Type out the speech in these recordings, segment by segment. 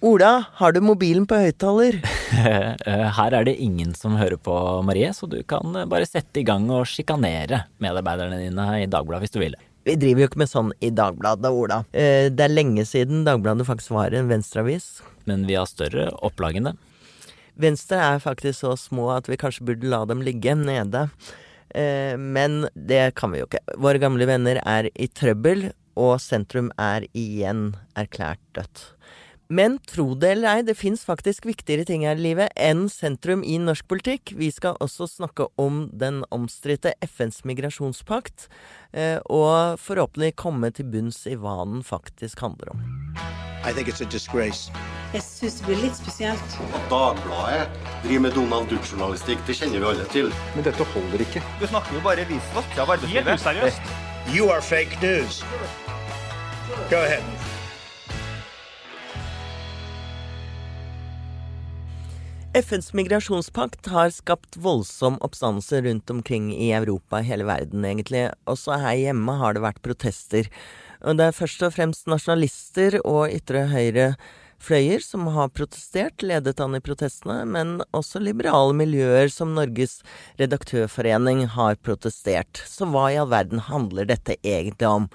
Ola, har du mobilen på høyttaler? Her er det ingen som hører på, Marie, så du kan bare sette i gang og sjikanere medarbeiderne dine i Dagbladet hvis du vil. Vi driver jo ikke med sånn i Dagbladet, Ola. Eh, det er lenge siden Dagbladet faktisk var en venstreavis. Men vi har større opplag enn det. Venstre er faktisk så små at vi kanskje burde la dem ligge nede. Eh, men det kan vi jo ikke. Våre gamle venner er i trøbbel, og sentrum er igjen erklært dødt. Men tro det eller ei, det fins faktisk viktigere ting her i livet enn sentrum i norsk politikk. Vi skal også snakke om den omstridte FNs migrasjonspakt, eh, og forhåpentlig komme til bunns i hva den faktisk handler om. I think it's a disgrace. Jeg syns det blir litt spesielt. At Dagbladet driver med Donald Duck-journalistikk, det kjenner vi alle til. Men dette holder ikke. Du snakker jo bare visvask av arbeidslivet. Helt useriøst. You are fake news. Go ahead. FNs migrasjonspakt har skapt voldsom oppstandelse rundt omkring i Europa, hele verden egentlig. Også her hjemme har det vært protester. Det er først og fremst nasjonalister og ytre høyre fløyer som har protestert, ledet an i protestene, men også liberale miljøer som Norges redaktørforening har protestert. Så hva i all verden handler dette egentlig om?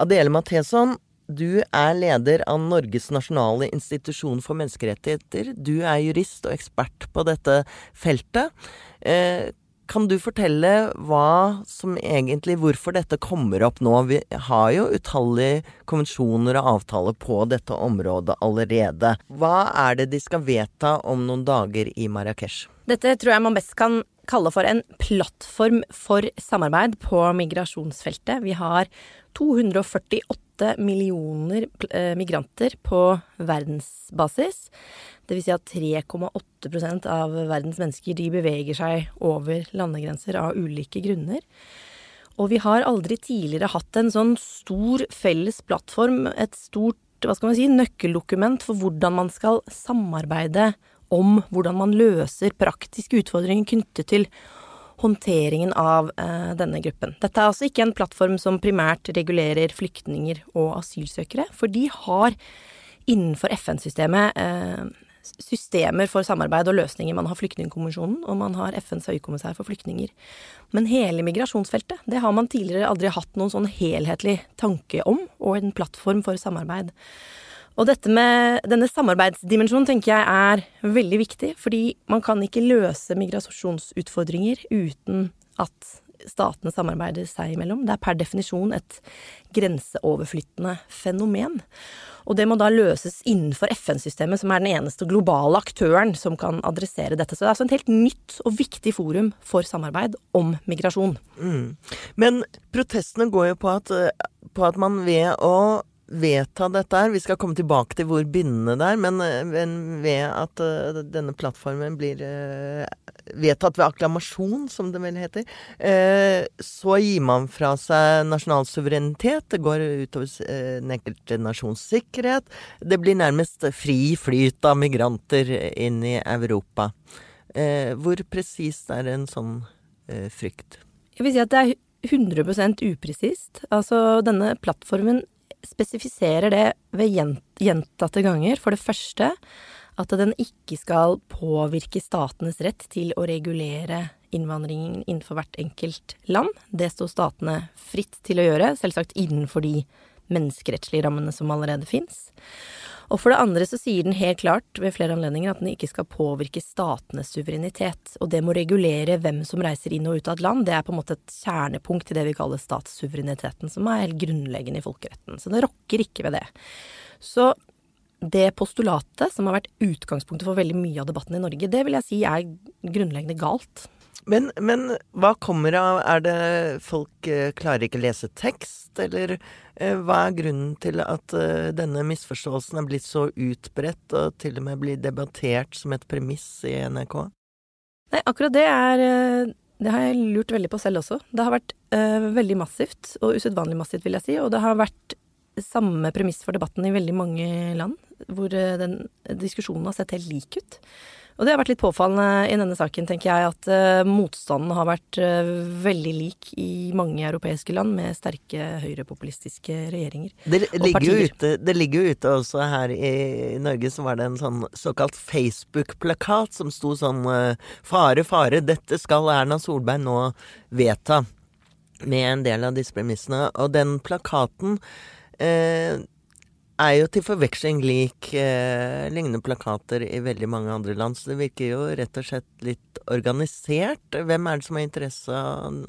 Adele Matheson, du er leder av Norges nasjonale institusjon for menneskerettigheter. Du er jurist og ekspert på dette feltet. Eh, kan du fortelle hva som egentlig, hvorfor dette kommer opp nå? Vi har jo utallige konvensjoner og avtaler på dette området allerede. Hva er det de skal vedta om noen dager i Marrakech? Dette tror jeg man best kan kalle for en plattform for samarbeid på migrasjonsfeltet. Vi har 248 millioner eh, migranter på verdensbasis. Vil si at 3,8 av verdens mennesker de beveger seg over landegrenser av ulike grunner. Og vi har aldri tidligere hatt en sånn stor felles plattform, et stort hva skal man si, nøkkeldokument for hvordan man skal samarbeide om hvordan man løser praktiske utfordringer knyttet til håndteringen av eh, denne gruppen. Dette er altså ikke en plattform som primært regulerer flyktninger og asylsøkere, for de har innenfor FN-systemet eh, systemer for samarbeid og løsninger. Man har Flyktningkonvensjonen, og man har FNs høykommissær for flyktninger. Men hele migrasjonsfeltet, det har man tidligere aldri hatt noen sånn helhetlig tanke om, og en plattform for samarbeid. Og dette med denne samarbeidsdimensjonen tenker jeg er veldig viktig, fordi man kan ikke løse migrasjonsutfordringer uten at statene samarbeider seg imellom. Det er per definisjon et grenseoverflyttende fenomen. Og det må da løses innenfor FN-systemet, som er den eneste globale aktøren som kan adressere dette. Så det er altså et helt nytt og viktig forum for samarbeid om migrasjon. Mm. Men protestene går jo på at, på at man ved å vedta dette her. Vi skal komme tilbake til hvor bindende det er, men, men ved at uh, denne plattformen blir uh, vedtatt ved akklamasjon, som det vel heter, så gir man fra seg nasjonal suverenitet. Det går utover den enkelte nasjons sikkerhet. Det blir nærmest fri flyt av migranter inn i Europa. hvor presist er en sånn frykt? Jeg vil si at det er 100 upresist. Altså, denne plattformen spesifiserer det ved gjentatte ganger. For det første at den ikke skal påvirke statenes rett til å regulere innvandringen innenfor hvert enkelt land. Det står statene fritt til å gjøre, selvsagt innenfor de menneskerettslige rammene som allerede fins. Og for det andre så sier den helt klart ved flere anledninger at den ikke skal påvirke statenes suverenitet. Og det må regulere hvem som reiser inn og ut av et land. Det er på en måte et kjernepunkt i det vi kaller statssuvereniteten, som er helt grunnleggende i folkeretten. Så det rokker ikke ved det. Så det postulatet som har vært utgangspunktet for veldig mye av debatten i Norge, det vil jeg si er grunnleggende galt. Men, men, hva kommer av Er det folk eh, klarer ikke å lese tekst, eller eh, hva er grunnen til at eh, denne misforståelsen er blitt så utbredt og til og med blir debattert som et premiss i NRK? Nei, akkurat det er eh, Det har jeg lurt veldig på selv også. Det har vært eh, veldig massivt, og usedvanlig massivt, vil jeg si. Og det har vært samme premiss for debatten i veldig mange land, hvor den diskusjonen har sett helt lik ut. Og det har vært litt påfallende i denne saken, tenker jeg, at uh, motstanden har vært uh, veldig lik i mange europeiske land med sterke høyrepopulistiske regjeringer det og partier. ute, det ligger jo ute også her i Norge, så var det en sånn såkalt Facebook-plakat som sto sånn eh, Fare, fare, dette skal Erna Solberg nå vedta. Med en del av disse premissene. Og den plakaten eh, er jo til forveksling lik eh, lignende plakater i veldig mange andre land, så det virker jo rett og slett litt organisert. Hvem er det som har interesse av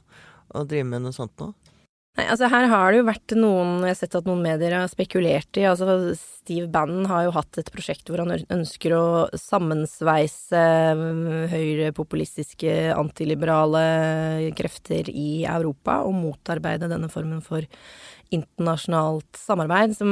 å drive med noe sånt nå? Nei, altså her har det jo vært noen Jeg har sett at noen medier har spekulert i altså Steve Bannon har jo hatt et prosjekt hvor han ønsker å sammensveise mm, høyrepopulistiske, antiliberale krefter i Europa og motarbeide denne formen for internasjonalt samarbeid, som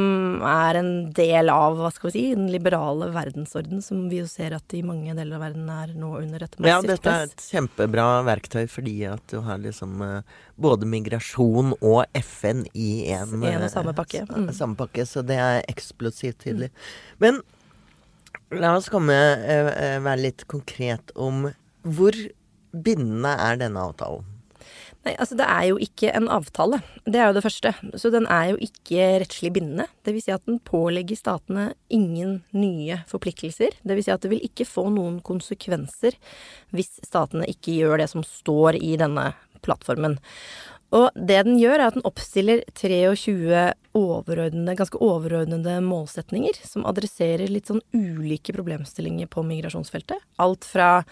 er en del av hva skal vi si, den liberale verdensorden, som vi jo ser at i mange deler av verden er nå under et massivt press. Ja, dette er et kjempebra verktøy fordi at du har liksom eh, både migrasjon og FN i en og eh, samme pakke. Mm. samme pakke, så det er eksplosivt tydelig. Men la oss komme eh, være litt konkret om hvor bindende er denne avtalen? Nei, altså det er jo ikke en avtale. Det er jo det første. Så den er jo ikke rettslig bindende. Det vil si at den pålegger statene ingen nye forpliktelser. Det vil si at det vil ikke få noen konsekvenser hvis statene ikke gjør det som står i denne plattformen. Og det den gjør, er at den oppstiller 23 overordnede, ganske overordnede målsetninger som adresserer litt sånn ulike problemstillinger på migrasjonsfeltet. Alt fra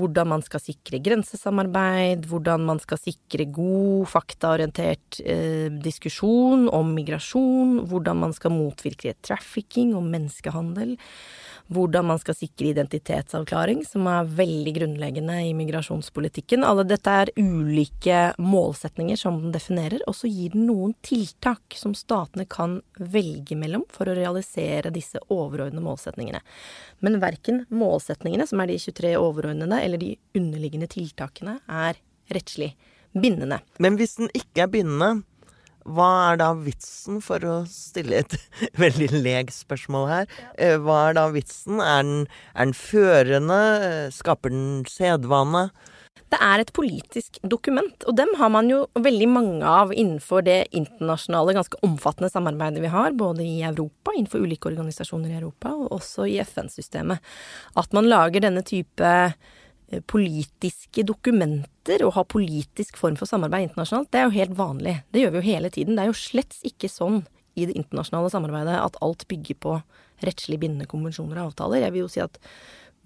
hvordan man skal sikre grensesamarbeid, hvordan man skal sikre god, faktaorientert eh, diskusjon om migrasjon, hvordan man skal motvirke trafficking og menneskehandel, hvordan man skal sikre identitetsavklaring, som er veldig grunnleggende i migrasjonspolitikken. Alle dette er ulike målsetninger som den definerer, og så gir den noen tiltak som statene kan velge mellom for å realisere disse overordnede målsetningene. Men verken målsetningene, som er de 23 overordnede, eller de underliggende tiltakene, er rettslig bindende. Men hvis den ikke er bindende, hva er da vitsen, for å stille et veldig leg spørsmål her? Eh, Hva er da vitsen? Er den, er den førende? Eh, Skaper den sedvane? Det er et politisk dokument, og dem har man jo veldig mange av innenfor det internasjonale, ganske omfattende samarbeidet vi har, både i Europa, innenfor ulike organisasjoner i Europa, og også i FN-systemet. At man lager denne type politiske dokumenter og ha politisk form for samarbeid internasjonalt, det er jo helt vanlig. Det gjør vi jo hele tiden. Det er jo slett ikke sånn i det internasjonale samarbeidet at alt bygger på rettslig bindende konvensjoner og avtaler. Jeg vil jo si at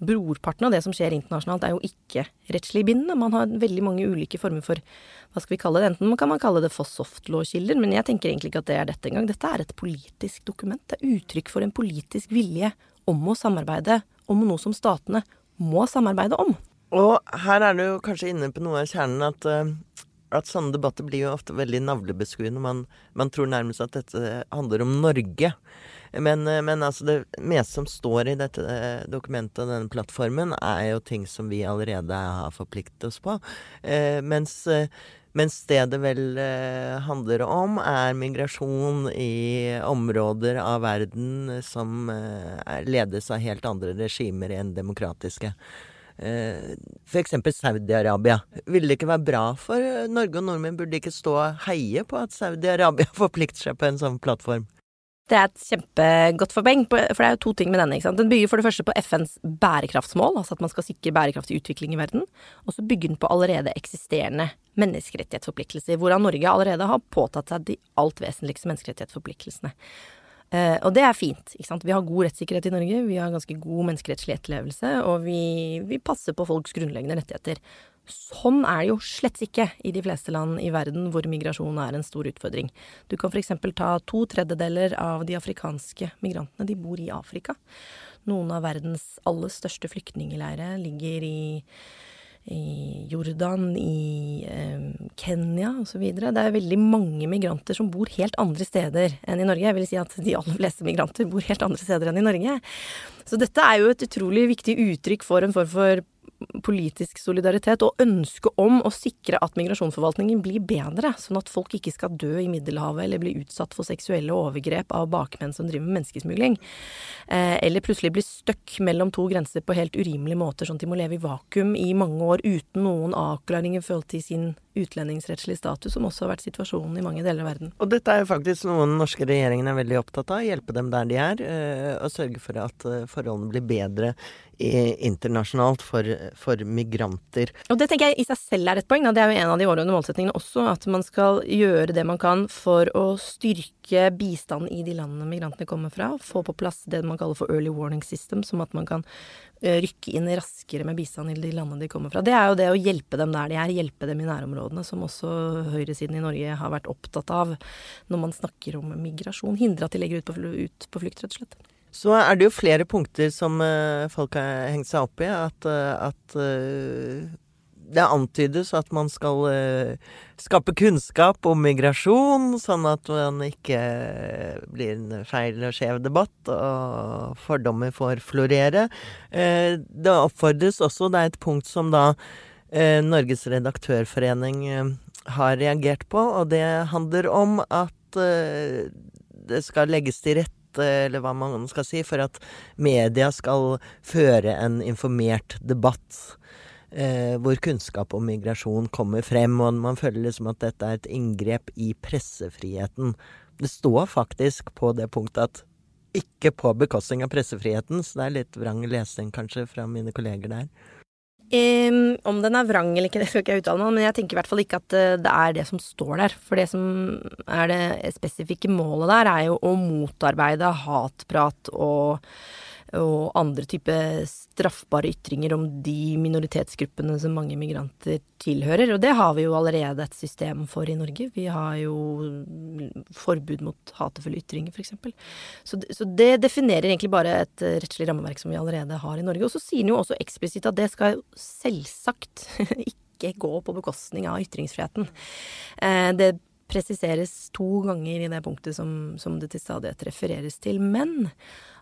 brorparten av det som skjer internasjonalt, er jo ikke rettslig bindende. Man har veldig mange ulike former for hva skal vi kalle det, enten kan man kalle det for softlaw-kilder, men jeg tenker egentlig ikke at det er dette engang. Dette er et politisk dokument. Det er uttrykk for en politisk vilje om å samarbeide om noe som statene må samarbeide om. Og her er du kanskje inne på noe av kjernen at, eh, at sånne debatter blir jo ofte veldig navlebeskuende. Man, man tror nærmest at dette handler om Norge. Men, eh, men altså det meste som står i dette eh, dokumentet og denne plattformen, er jo ting som vi allerede har forpliktet oss på. Eh, mens, mens det det vel handler om, er migrasjon i områder av verden som eh, ledes av helt andre regimer enn demokratiske. Eh, eksempel Saudi-Arabia. Ville det ikke være bra for eh, Norge og nordmenn? Burde de ikke stå og heie på at Saudi-Arabia forplikter seg på en sånn plattform? Det er et kjempegodt forpoeng, for det er jo to ting med denne. ikke sant? Den bygger for det første på FNs bærekraftsmål, altså at man skal sikre bærekraftig utvikling i verden. Og så bygger den på allerede eksisterende menneskerettighetsforpliktelser, hvorav Norge allerede har påtatt seg de alt vesentligste menneskerettighetsforpliktelsene. Eh, og det er fint. ikke sant? Vi har god rettssikkerhet i Norge, vi har ganske god menneskerettslig etterlevelse, og vi, vi passer på folks grunnleggende rettigheter. Sånn er det jo slett ikke i de fleste land i verden hvor migrasjon er en stor utfordring. Du kan f.eks. ta to tredjedeler av de afrikanske migrantene. De bor i Afrika. Noen av verdens aller største flyktningleirer ligger i, i Jordan, i eh, Kenya osv. Det er veldig mange migranter som bor helt andre steder enn i Norge. Jeg vil si at de aller fleste migranter bor helt andre steder enn i Norge. Så dette er jo et utrolig viktig uttrykk for en form for politisk solidaritet og ønske om å sikre at migrasjonsforvaltningen blir bedre, sånn at folk ikke skal dø i Middelhavet eller bli utsatt for seksuelle overgrep av bakmenn som driver med menneskesmugling. Eh, eller plutselig bli stuck mellom to grenser på helt urimelige måter, sånn at de må leve i vakuum i mange år uten noen avklaringer i forhold til sin utlendingsrettslig status, som også har vært situasjonen i mange deler av verden. Og dette er jo faktisk noe den norske regjeringen er veldig opptatt av. Hjelpe dem der de er, eh, og sørge for at eh, forholdene blir bedre internasjonalt for, for, migranter. Og det tenker jeg i seg selv er et poeng. Da. Det er jo en av de overordnede målsettingene også, at man skal gjøre det man kan for å styrke bistanden i de landene migrantene kommer fra. Få på plass det man kaller for early warning system, som at man kan eh, rykke inn raskere med bistand i de landene de kommer fra. Det er jo det å hjelpe dem der de er, hjelpe dem i nærområdene, som også høyresiden i Norge har vært opptatt av når man snakker om migrasjon. Hindre at de legger ut på, ut på flukt, rett og slett. Så er det jo flere punkter som uh, folk har hengt seg opp i. At, uh, at uh, det antydes at man skal skape kunnskap om migrasjon, sånn at man ikke blir en feil og skjev debatt, og fordommer får florere. det oppfordres også, det er et punkt som da Norges redaktørforening har reagert på, og det handler om at det skal legges til rette eller hva man skal si, for at media skal føre en informert debatt. Eh, hvor kunnskap om migrasjon kommer frem, og man føler liksom at dette er et inngrep i pressefriheten. Det står faktisk på det punktet at ikke på bekostning av pressefriheten, så det er litt vrang lesning kanskje fra mine kolleger der. Um, om den er vrang eller ikke, det skal ikke jeg uttale meg om, men jeg tenker i hvert fall ikke at eh, det er det som står der. For det som er det spesifikke målet der, er jo å motarbeide hatprat og og andre typer straffbare ytringer om de minoritetsgruppene som mange migranter tilhører. Og det har vi jo allerede et system for i Norge. Vi har jo forbud mot hatefulle ytringer, f.eks. Så, så det definerer egentlig bare et rettslig rammeverk som vi allerede har i Norge. Og så sier den jo også eksplisitt at det skal jo selvsagt ikke gå på bekostning av ytringsfriheten. Eh, det presiseres to ganger i det punktet som, som det til stadighet refereres til. Men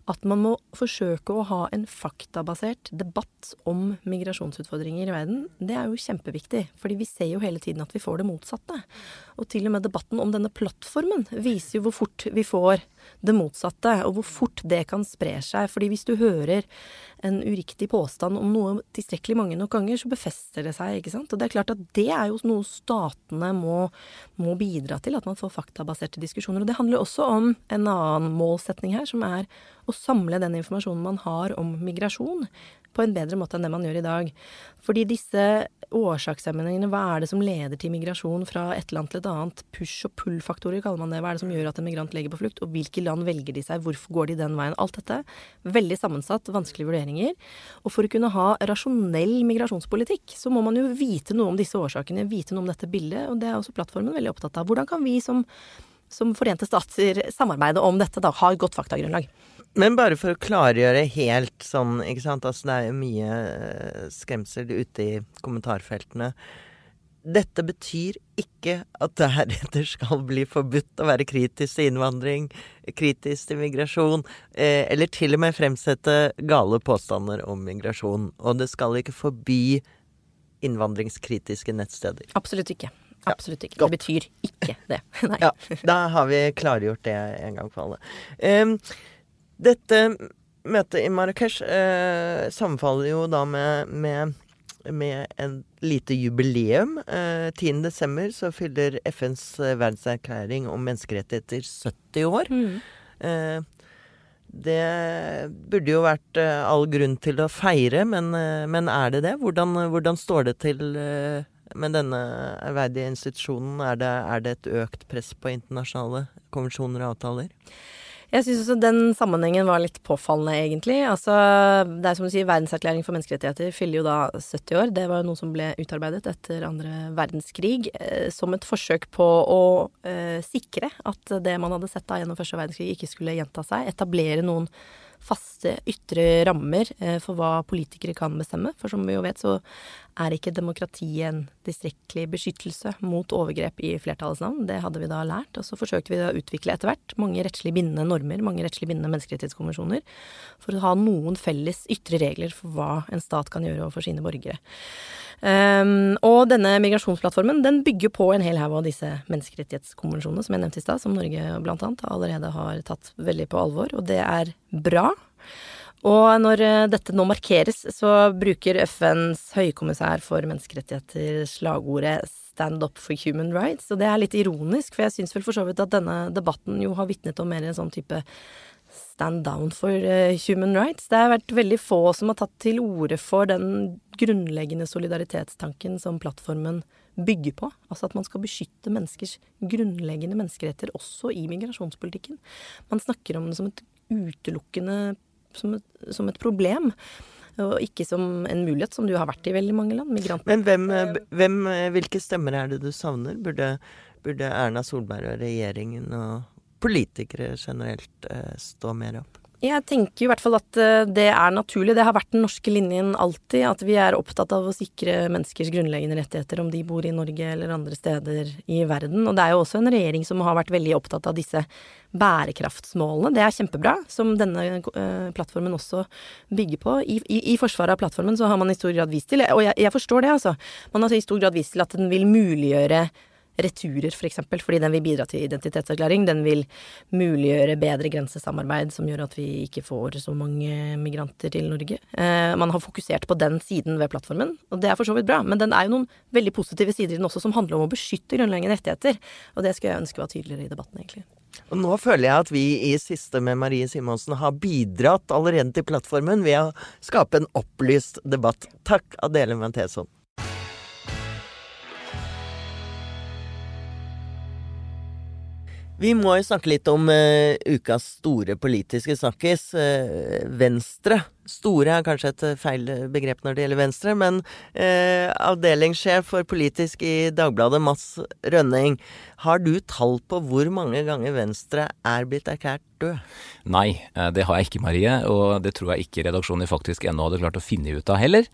at man må forsøke å ha en faktabasert debatt om migrasjonsutfordringer i verden, det er jo kjempeviktig. Fordi vi ser jo hele tiden at vi får det motsatte. Og til og med debatten om denne plattformen viser jo hvor fort vi får det motsatte, og hvor fort det kan spre seg. Fordi hvis du hører en uriktig påstand om noe tilstrekkelig mange nok ganger, så befester det seg, ikke sant. Og det er klart at det er jo noe statene må, må bidra til, at man får faktabaserte diskusjoner. Og det handler også om en annen målsetning her, som er å samle den informasjonen man har om migrasjon, på en bedre måte enn det man gjør i dag. Fordi disse årsakssammenhengene, hva er det som leder til migrasjon fra et land til et annet? Push- og pull-faktorer kaller man det. Hva er det som gjør at en migrant legger på flukt? Og hvilke land velger de seg? Hvorfor går de den veien? Alt dette. Veldig sammensatt, vanskelige vurderinger. Og for å kunne ha rasjonell migrasjonspolitikk, så må man jo vite noe om disse årsakene, vite noe om dette bildet, og det er også plattformen veldig opptatt av. Hvordan kan vi som som Forente stater samarbeide om dette, da, Ha et godt faktagrunnlag. Men bare for å klargjøre helt sånn, ikke sant. Altså det er jo mye eh, skremsel ute i kommentarfeltene. Dette betyr ikke at det heretter skal bli forbudt å være kritisk til innvandring, kritisk til migrasjon, eh, eller til og med fremsette gale påstander om migrasjon. Og det skal ikke forby innvandringskritiske nettsteder. Absolutt ikke. Absolutt ikke. Ja, det betyr ikke det. Nei. Ja, da har vi klargjort det en gang for alle. Um, dette møtet i Marrakech eh, sammenfaller jo da med, med, med en lite jubileum. Eh, 10.12. så fyller FNs verdenserklæring om menneskerettigheter 70 år. Mm. Eh, det burde jo vært all grunn til å feire, men, men er det det? Hvordan, hvordan står det til med denne ærverdige institusjonen? Er det, er det et økt press på internasjonale konvensjoner og avtaler? Jeg syns også den sammenhengen var litt påfallende, egentlig. Altså, det er som du sier, Verdenserklæring for menneskerettigheter fyller jo da 70 år. Det var jo noe som ble utarbeidet etter andre verdenskrig eh, som et forsøk på å eh, sikre at det man hadde sett da gjennom første verdenskrig, ikke skulle gjenta seg. Etablere noen faste ytre rammer eh, for hva politikere kan bestemme. For som vi jo vet, så er ikke demokratiet en tilstrekkelig beskyttelse mot overgrep i flertallets navn. Det hadde vi da lært, og så forsøkte vi å utvikle etter hvert mange rettslig bindende normer, mange rettslig bindende menneskerettighetskonvensjoner, for å ha noen felles ytre regler for hva en stat kan gjøre overfor sine borgere. Um, og denne migrasjonsplattformen den bygger på en hel haug av disse menneskerettighetskonvensjonene som jeg nevnte i stad, som Norge blant annet allerede har tatt veldig på alvor, og det er bra. Og når eh, dette nå markeres, så bruker FNs høykommissær for menneskerettigheter slagordet 'Stand up for human rights'. Og det er litt ironisk, for jeg syns vel for så vidt at denne debatten jo har vitnet om mer en sånn type stand down for uh, human rights. Det har vært veldig få som har tatt til orde for den grunnleggende solidaritetstanken som plattformen bygger på. Altså at man skal beskytte menneskers grunnleggende menneskeretter også i migrasjonspolitikken. Man snakker om det som et utelukkende som et, som et problem. Og ikke som en mulighet, som du har vært i veldig mange land. Migranten. Men hvem, hvem, hvilke stemmer er det du savner? Burde, burde Erna Solberg og regjeringen og politikere generelt eh, stå mer opp? Jeg tenker i hvert fall at eh, det er naturlig. Det har vært den norske linjen alltid. At vi er opptatt av å sikre menneskers grunnleggende rettigheter, om de bor i Norge eller andre steder i verden. Og det er jo også en regjering som har vært veldig opptatt av disse bærekraftsmålene. Det er kjempebra, som denne uh, plattformen også bygger på. I, i, I, forsvaret av plattformen så har man i stor grad vist til, og jeg, jeg forstår det, altså, man har i stor grad vist til at den vil muliggjøre returer, f.eks., for eksempel, fordi den vil bidra til identitetsavklaring. Den vil muliggjøre bedre grensesamarbeid, som gjør at vi ikke får så mange migranter til Norge. Eh, man har fokusert på den siden ved plattformen, og det er for så vidt bra. Men den er jo noen veldig positive sider i den også, som handler om å beskytte grunnleggende rettigheter. Og det skulle jeg ønske var tydeligere i debatten, egentlig. Og nå føler jeg at vi i Siste med Marie Simonsen har bidratt allerede til plattformen ved å skape en opplyst debatt. Takk, Adele Manteson. Vi må jo snakke litt om uh, ukas store politiske snakkis. Uh, Venstre Store er kanskje et eh, feil begrep når det gjelder Venstre, men eh, avdelingssjef for politisk i Dagbladet, Mats Rønning. Har du tall på hvor mange ganger Venstre er blitt erklært død? Nei, eh, det har jeg ikke, Marie. Og det tror jeg ikke redaksjonen faktisk ennå hadde klart å finne ut av heller.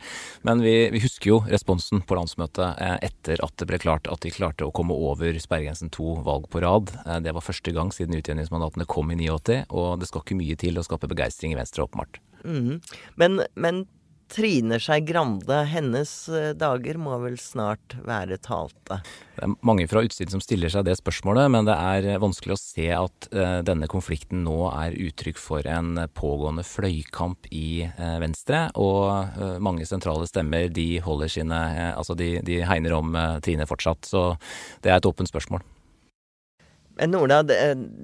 Men vi, vi husker jo responsen på landsmøtet eh, etter at det ble klart at de klarte å komme over sperregrensen to valg på rad. Det var første gang siden utjevningsmandatene kom i 89, og det skal ikke mye til å skape begeistring i Venstre, åpenbart. Mm. Men, men Trine Skei Grande, hennes eh, dager må vel snart være talte? Det er mange fra utsiden som stiller seg det spørsmålet, men det er vanskelig å se at uh, denne konflikten nå er uttrykk for en pågående fløykamp i uh, Venstre. Og uh, mange sentrale stemmer de holder sine Altså de, de hegner om Trine fortsatt. Så det er et åpent spørsmål. Men Ola, det,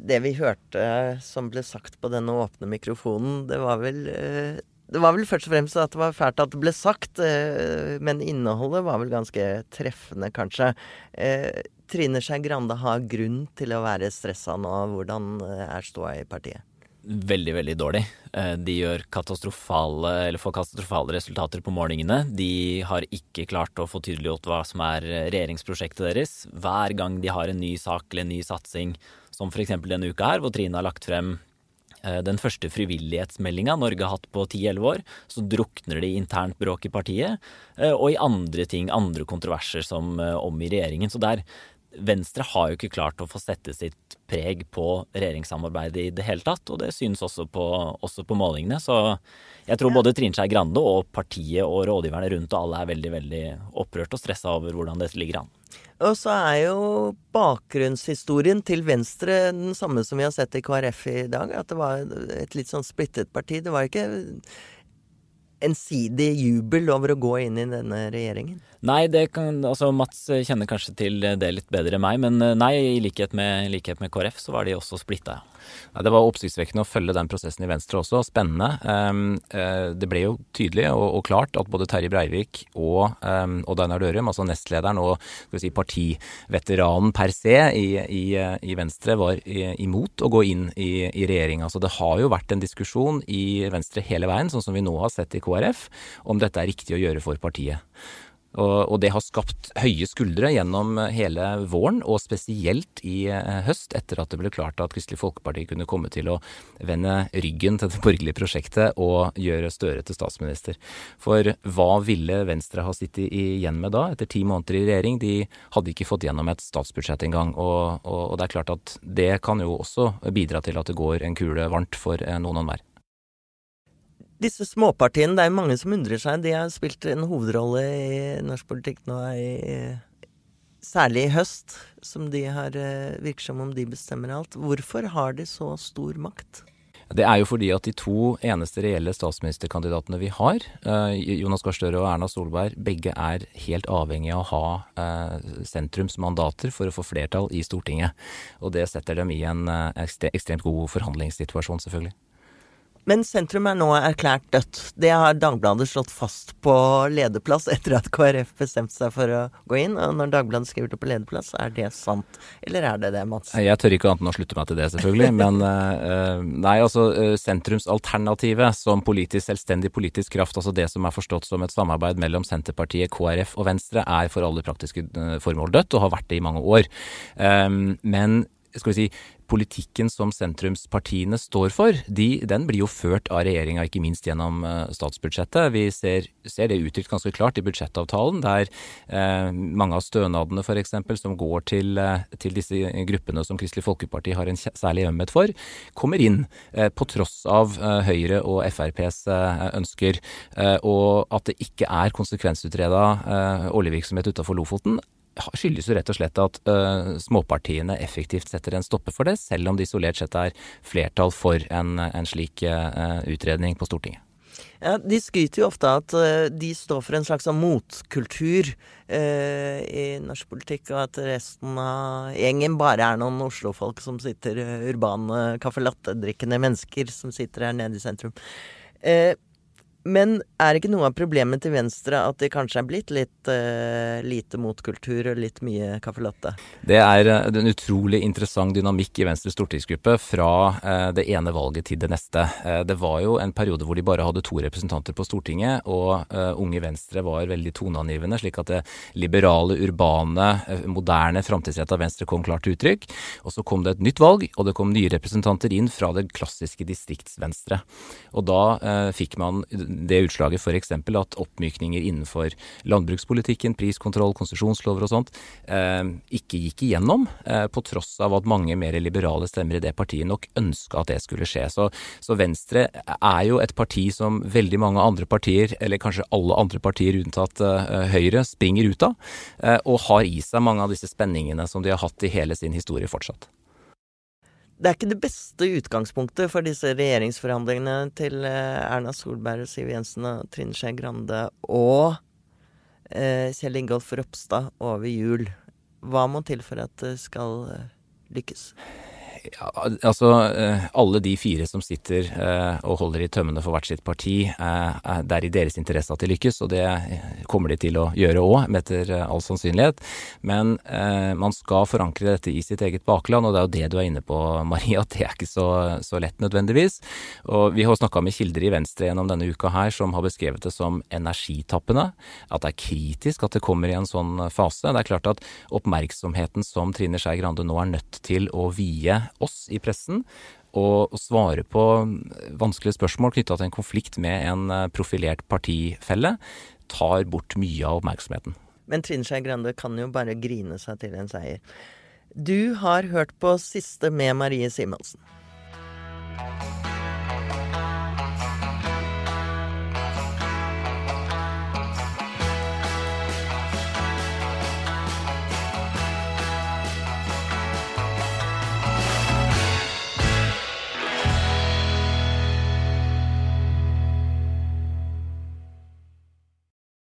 det, vi hørte som ble sagt på denne åpne mikrofonen, det var vel eh, det var vel først og fremst at det var fælt at det ble sagt, eh, men innholdet var vel ganske treffende, kanskje. Eh, Trine Skei Grande har grunn til å være stressa nå. Hvordan er ståa i partiet? Veldig, veldig dårlig. Eh, de gjør katastrofale, eller får katastrofale resultater på målingene. De har ikke klart å få tydeliggjort hva som er regjeringsprosjektet deres. Hver gang de har en ny sak eller en ny satsing, som f.eks. denne uka her, hvor Trine har lagt frem eh, den første frivillighetsmeldinga Norge har hatt på 10-11 år, så drukner det i internt bråk i partiet, eh, og i andre ting, andre kontroverser som om i regjeringen. Så der Venstre har jo ikke klart å få sette sitt preg på regjeringssamarbeidet i det hele tatt, og det synes også på, også på målingene. Så jeg tror både Trine Skei Grande og partiet og rådgiverne rundt og alle er veldig veldig opprørt og stressa over hvordan dette ligger an. Og så er jo bakgrunnshistorien til Venstre den samme som vi har sett i KrF i dag. At det var et litt sånn splittet parti. Det var ikke ensidig jubel over å gå inn i denne regjeringen? Nei, det kan, altså Mats kjenner kanskje til det litt bedre enn meg, men eh, nei, i likhet med, likhet med KrF så var de også splitta. Ja, det var oppsiktsvekkende å følge den prosessen i Venstre også. Spennende. Um, uh, det ble jo tydelig og, og, klart at både Terje Breivik og um, Odd Einar Dørum, altså nestlederen og si, partiveteranen per se i, i, i Venstre, var i, imot å gå inn i, i regjering. Altså, det har jo vært en diskusjon i Venstre hele veien, sånn som vi nå har sett i KrF, om dette er riktig å gjøre for partiet. Og, det har skapt høye skuldre gjennom hele våren, og spesielt i eh, høst, etter at det ble klart at Kristelig Folkeparti kunne komme til å vende ryggen til det borgerlige prosjektet og gjøre Støre til statsminister. For hva ville Venstre ha sittet igjen med da, etter ti måneder i regjering? De hadde ikke fått gjennom et statsbudsjett engang. Og, og, og det er klart at det kan jo også bidra til at det går en kule varmt for eh, noen og enhver disse småpartiene, det er mange som undrer seg. De har spilt en hovedrolle i norsk politikk nå i Særlig i høst, som de har eh, virker som om de bestemmer alt. Hvorfor har de så stor makt? Det er jo fordi at de to eneste reelle statsministerkandidatene vi har, eh, Jonas Gahr Støre og Erna Solberg, begge er helt avhengig av å ha eh, sentrumsmandater for å få flertall i Stortinget. Og det setter dem i en ekstremt god forhandlingssituasjon, selvfølgelig. Men sentrum er nå erklært dødt. Det har Dagbladet slått fast på lederplass etter at KrF bestemte seg for å gå inn. Og når Dagbladet skriver det på lederplass, er det sant? Eller er det det, Mats? Jeg tør ikke annet enn å slutte meg til det, selvfølgelig. Men uh, nei, altså uh, sentrumsalternativet som politisk selvstendig politisk kraft, altså det som er forstått som et samarbeid mellom Senterpartiet, KrF og Venstre, er for alle praktiske formål dødt, og har vært det i mange år. Men skal vi si, politikken som sentrumspartiene står for, de, den blir jo ført av regjeringa, ikke minst gjennom uh, statsbudsjettet. Vi ser, ser, det uttrykt ganske klart i budsjettavtalen, der eh, mange av stønadene f.eks. som går til, uh, til, disse gruppene som Kristelig Folkeparti har en særlig ømhet for, kommer inn på tross av Høyre og FrPs ønsker. og at det ikke er konsekvensutreda oljevirksomhet utafor Lofoten, skyldes jo rett og slett at uh, småpartiene effektivt setter en stopper for det, selv om det isolert sett er flertall for en, en slik uh, utredning på Stortinget. Ja, De skryter jo ofte at uh, de står for en slags motkultur i norsk politikk, og at resten av gjengen bare er noen Oslo-folk som sitter urbane caffè latte-drikkende mennesker som sitter her nede i sentrum. Men er ikke noe av problemet til Venstre at de kanskje er blitt litt uh, lite motkultur og litt mye caffè latte? Det er uh, en utrolig interessant dynamikk i Venstres stortingsgruppe fra uh, det ene valget til det neste. det var jo en periode hvor de bare hadde to representanter på Stortinget, og Unge Venstre var veldig toneangivende, slik at det liberale, urbane, moderne, framtidsretta Venstre kom klart til uttrykk. Og så kom det et nytt valg, og det kom nye representanter inn fra det klassiske distriktsvenstre. Og da fikk man det utslaget f.eks. at oppmykninger innenfor landbrukspolitikken, priskontroll, konsesjonslover og sånt, eh, ikke gikk igjennom, eh, på tross av at mange mer liberale stemmer i det partiet nok ønska at det skulle skje. Så, så, Venstre er jo et parti som veldig mange andre partier, eller kanskje alle andre partier unntatt eh, Høyre, springer ut av, og har i seg mange av disse spenningene som de har hatt i hele sin historie fortsatt det er ikke det beste utgangspunktet for disse regjeringsforhandlingene til eh, Erna Solberg Siv Jensen og Trine Skei Grande og eh, Kjell Ingolf Ropstad over jul. Hva må til for at det skal eh, lykkes? Ja, altså, eh, alle de fire som sitter eh, og holder i tømmene for hvert sitt parti, eh, det er i deres interesse at de lykkes, og det kommer de til å gjøre òg, etter all sannsynlighet. Men man skal forankre dette i sitt eget bakland, og det er jo det du er inne på, Maria, at det er ikke så, så lett nødvendigvis. Og vi har snakka med kilder i Venstre gjennom denne uka her som har beskrevet det som energitappende, at det er kritisk at det kommer i en sånn fase. Det er klart at oppmerksomheten som Trine Skei Grande nå er nødt til å vie oss i pressen og, svare på vanskelige spørsmål knytta til en konflikt med en eh, profilert partifelle, tar bort mye av oppmerksomheten. Men Trine Skei Grande kan jo bare grine seg til en seier. Du har hørt på Siste med Marie Simonsen.